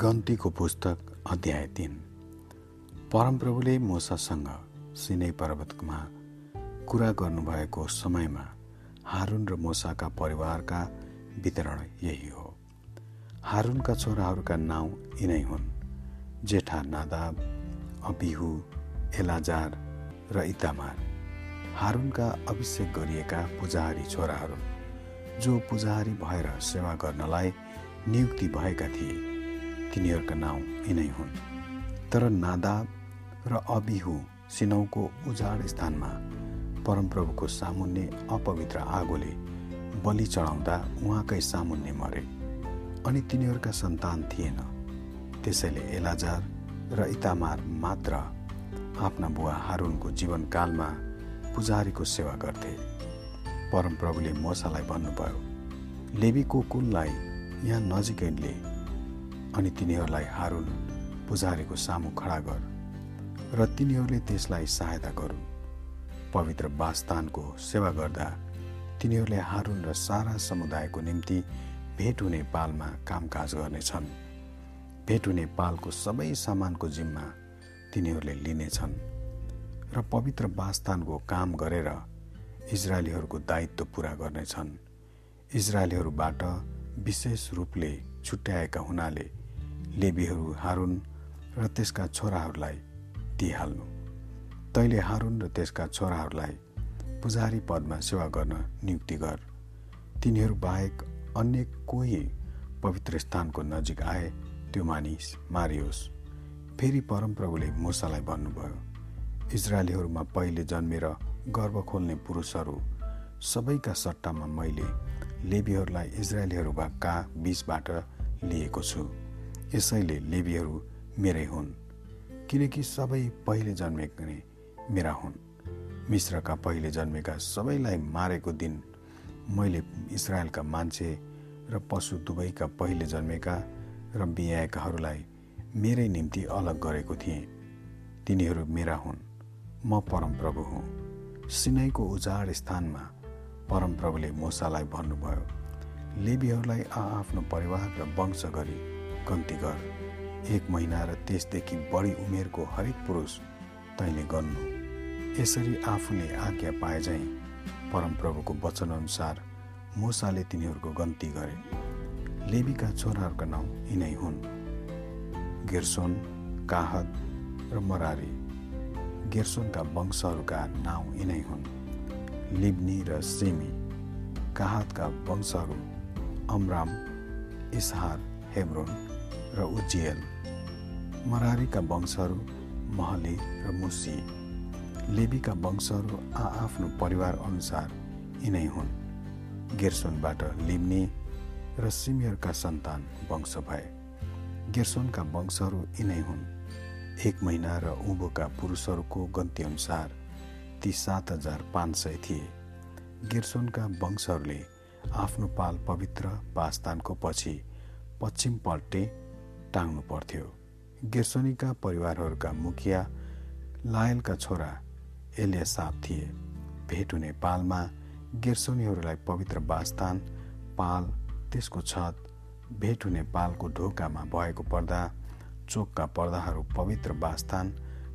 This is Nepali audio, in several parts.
गन्तीको पुस्तक अध्याय तिन। परमप्रभुले मोसासँग सिनै पर्वतमा कुरा गर्नुभएको समयमा हारुन र मोसाका परिवारका वितरण यही हो। हारुनका छोराहरूका नाउँ यिनै हुन् जेठा नादाब अबिहु एलाजार र इतामार। हारुनका अभिषेक गरिएका पुजाहारी छोराहरू जो पुजाहारी भएर सेवा गर्नलाई नियुक्ति भएका थिए। तिनीहरूका नाउँ यिनै हुन्। तर नादाब र अबिहु सिनौको उजाड स्थानमा परमप्रभुको सामुन्ने अपवित्र आगोले बलि चढाउँदा उहाँकै सामुन्ने मरे अनि तिनीहरूका सन्तान थिएन। त्यसैले एलाजार र इतामार मात्र आफ्ना बुवा हारुनको जीवनकालमा पुजारीको सेवा गर्थे। परमप्रभुले मोसालाई भन्नुभयो लेबीको कुललाई यहाँ नजिकैले अनि तिनीहरूलाई हारुन पुजारीको सामु खडा गर र तिनीहरूले त्यसलाई सहायता गरून् पवित्र वासस्थानको सेवा गर्दा तिनीहरूले हारुन र सारा समुदायको निम्ति भेट हुने पालमा कामकाज गर्नेछन्। भेट हुने पालको सबै सामानको जिम्मा तिनीहरूले लिनेछन् र पवित्र वासस्थानको काम गरेर इजरायलीहरूको दायित्व पुरा गर्नेछन्। इजरायलीहरूबाट विशेष रूपले छुट्याएका हुनाले लेबीहरू हारुन र त्यसका छोराहरूलाई दिइहाल्नु तैले हारुन र त्यसका छोराहरूलाई पुजारी पदमा सेवा गर्न नियुक्ति गर। तिनीहरू बाहेक अन्य कोही पवित्र स्थानको नजिक आए त्यो मानिस मारियोस्। फेरि परमप्रभुले मुसालाई भन्नुभयो इजरायलीहरूमा पहिले जन्मेर गर्व खोल्ने पुरुषहरू सबैका सट्टामा मैले लेबीहरूलाई इजरायलीहरूका बिचबाट लिएको छु। यसैले लेबीहरू मेरै हुन् किनकि सबै पहिले जन्मेका मेरा हुन्। मिश्रका पहिले जन्मेका सबैलाई मारेको दिन मैले इसरायलका मान्छे र पशु दुवैका पहिले जन्मेका र बिहाएकाहरूलाई मेरै निम्ति अलग गरेको थिएँ। तिनीहरू मेरा हुन्। म परमप्रभु हुँ। सिनैको उजाड स्थानमा परमप्रभुले मोसालाई भन्नुभयो लेबीहरूलाई आआफ्नो परिवार र वंश गरी गन्ती गर एक महिना र त्यसदेखि बढी उमेरको हरेक पुरुष तैँले गर्नु। यसरी आफूले आज्ञा पाए झैँ परमप्रभुको वचनअनुसार मुसाले तिनीहरूको गन्ती गरे। लेबीका छोराहरूका नाउँ यिनै हुन्। गेर्सोन काहद र मरारी। गेर्सोनका वंशहरूका नाउँ यिनै हुन्। लिब्नी र सेमी। काहदका वंशहरू अमराम इसहार हेब्रोन र उज्जियल मरारीका वंशहरू महले र मुसी लेबीका वंशहरू आआफ्नो परिवार अनुसार यिनै हुन्। गेर्सोनबाट लिम्ने र सिमियरका सन्तान वंश भए। गेर्सोनका वंशहरू यिनै हुन्। एक महिना र उँभोका पुरुषहरूको गन्तीअनुसार ती सात हजार पाँच सय थिए। गेर्सोनका वंशहरूले आफ्नो पाल पवित्र वासस्थानको पछि पश्चिमपट्टि टाङ्नु पर्थ्यो। गेर्सोनीका परिवारहरूका मुखिया लायलका छोरा एलियासाप थिए। भेट हुने पालमा गेर्सोनीहरूलाई पवित्र वासस्थान पाल त्यसको छत भेट हुने पालको ढोकामा भएको पर्दा चोकका पर्दाहरू पवित्र वासस्थान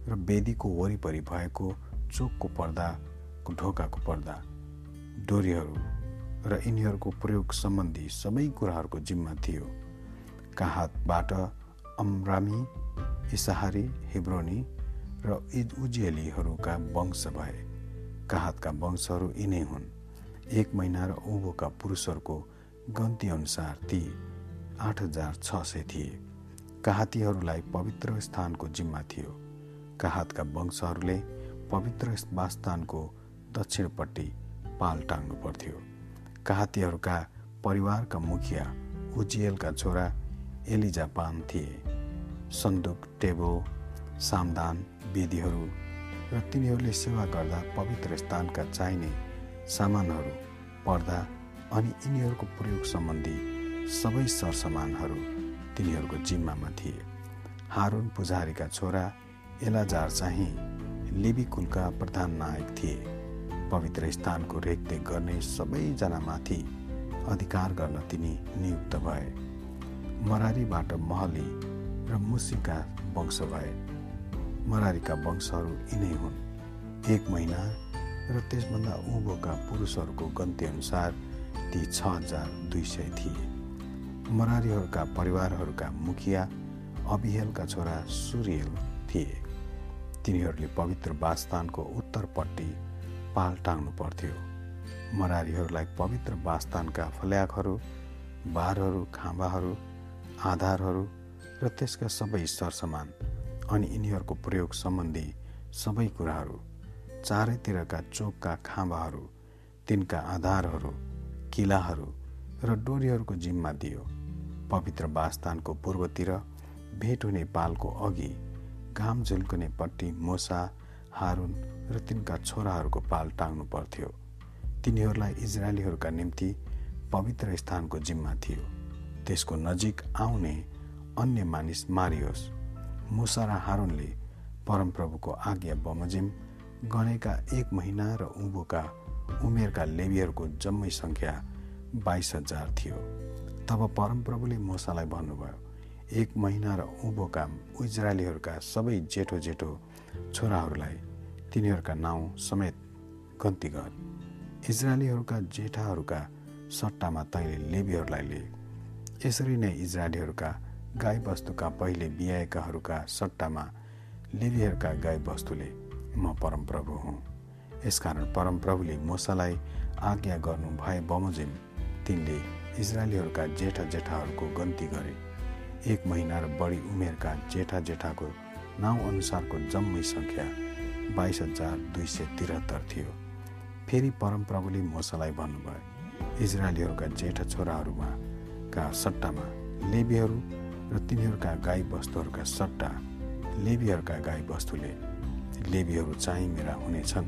र वेदीको वरिपरि भएको चोकको पर्दाको ढोकाको पर्दा। डोरीहरू र यिनीहरूको प्रयोग सम्बन्धी सबै कुराहरूको जिम्मा थियो। काहातबाट अमरामी इसाहारी हिब्रोनी र इद उजियलीहरूका वंश भए। काहातका वंशहरू यिनै हुन्। एक महिना र उँभोका पुरुषहरूको गन्ती अनुसार ती आठ हजार छ सय थिए। काहातीहरूलाई पवित्र स्थानको जिम्मा थियो। काहातका वंशहरूले पवित्र वासस्थानको दक्षिणपट्टि पाल टाङ्नु पर्थ्यो। काहातीहरूका परिवारका मुखिया उजियलका छोरा एलिजापान थिए। सन्दुक टेबल सामदान वेदीहरू र तिनीहरूले सेवा गर्दा पवित्र स्थानका चाहिने सामानहरू पर्दा अनि यिनीहरूको प्रयोग सम्बन्धी सबै सरसामानहरू तिनीहरूको जिम्मामा थिए। हारुन पुजारीका छोरा एलाजार चाहिँ लिबी कुलका प्रधान नायक थिए। पवित्र स्थानको रेखदेख गर्ने सबैजनामाथि अधिकार गर्न तिनी नियुक्त भए। मरारीबाट महली र मुसीका वंश भए। मरारीका वंशहरू यिनै हुन्। एक महिना र त्यसभन्दा उँभोका पुरुषहरूको गन्तीअनुसार ती छ हजार दुई सय थिए। मरारीहरूका परिवारहरूका मुखिया अबिहेलका छोरा सुरियल थिए। तिनीहरूले पवित्र वासस्थानको उत्तरपट्टि पाल टाङ्नु पर्थ्यो। मरारीहरूलाई पवित्र वासस्थानका फल्याकहरू बारहरू खाँबाहरू आधारहरू र त्यसका सबै सरसामान अनि यिनीहरूको प्रयोग सम्बन्धी सबै कुराहरू चारैतिरका चोकका खाँबाहरू तिनका आधारहरू किलाहरू र डोरीहरूको जिम्मा दियो। पवित्र वासस्थानको पूर्वतिर भेट हुने पालको अघि घाम झुल्कुनेपट्टि मोसा हारुन र तिनका छोराहरूको पाल टाङ्नु पर्थ्यो। तिनीहरूलाई इजरायलीहरूका निम्ति पवित्र स्थानको जिम्मा थियो। त्यसको नजिक आउने अन्य मानिस मारियोस्। मुसा र हारुनले परमप्रभुको आज्ञा बमोजिम गणेका एक महिना र उँभोका उमेरका लेबीहरूको जम्मै सङ्ख्या बाइस हजार थियो। तब परमप्रभुले मुसालाई भन्नुभयो एक महिना र उँभोका इजरायलीहरूका सबै जेठो जेठो छोराहरूलाई तिनीहरूका नाउँ समेत गन्ती गर। इजरायलीहरूका जेठाहरूका सट्टामा तैँले लेबीहरूलाई लिए यसरी नै इजरायलीहरूका गाईबस्तुका पहिले बिहाएकाहरूका सट्टामा लेबीहरूका गाईबस्तुले म परमप्रभु हुँ। यसकारण परमप्रभुले मोसालाई आज्ञा गर्नु भए बमोजिम तिनले इजरायलीहरूका जेठा जेठाहरूको गन्ती गरे। एक महिना र बढी उमेरका जेठा जेठाको नाउँ अनुसारको जम्मै सङ्ख्या बाइस हजार दुई सय त्रिहत्तर थियो। फेरि परमप्रभुले मोसालाई भन्नुभयो इजरायलीहरूका जेठा छोराहरूमा का सट्टामा लेबीहरू र तिनीहरूका गाई बस्तुहरूका सट्टा लेबीहरूका गाई बस्तुले लेबीहरू चाहिँ मेरा हुनेछन्।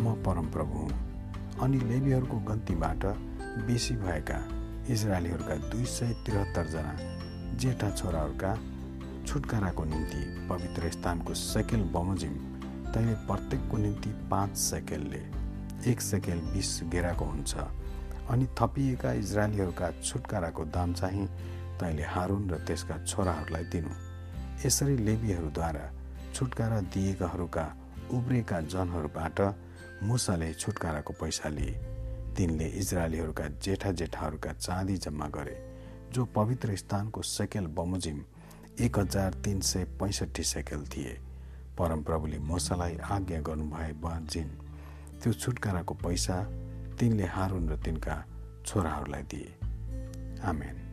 म परमप्रभु हुँ। अनि लेबीहरूको गन्तीबाट बेसी भएका इजरायलीहरूका दुई सय त्रिहत्तरजना जेठा छोराहरूका छुटकाराको निम्ति पवित्र स्थानको सेकेल बमोजिम तैँले प्रत्येकको निम्ति पाँच सेकेलले एक सेकेल बिस गेराको हुन्छ। अनि थपिएका इजरायलीहरूका छुटकाराको दाम चाहिँ तैँले हारुन र त्यसका छोराहरूलाई दिनु। यसरी लेबीहरूद्वारा छुटकारा दिएकाहरूका उब्रेका जनहरूबाट मुसाले छुटकाराको पैसा लिए। तिनले इजरायलीहरूका जेठा जेठाहरूका चाँदी जम्मा गरे जो पवित्र स्थानको सेकेल बमोजिम एक हजार तिन सय पैँसठी सेकेल थिए। परमप्रभुले मोसालाई आज्ञा गर्नुभए बजिन त्यो छुटकाराको पैसा तिनले हारुन र तिनका छोराहरूलाई दिए। आमेन।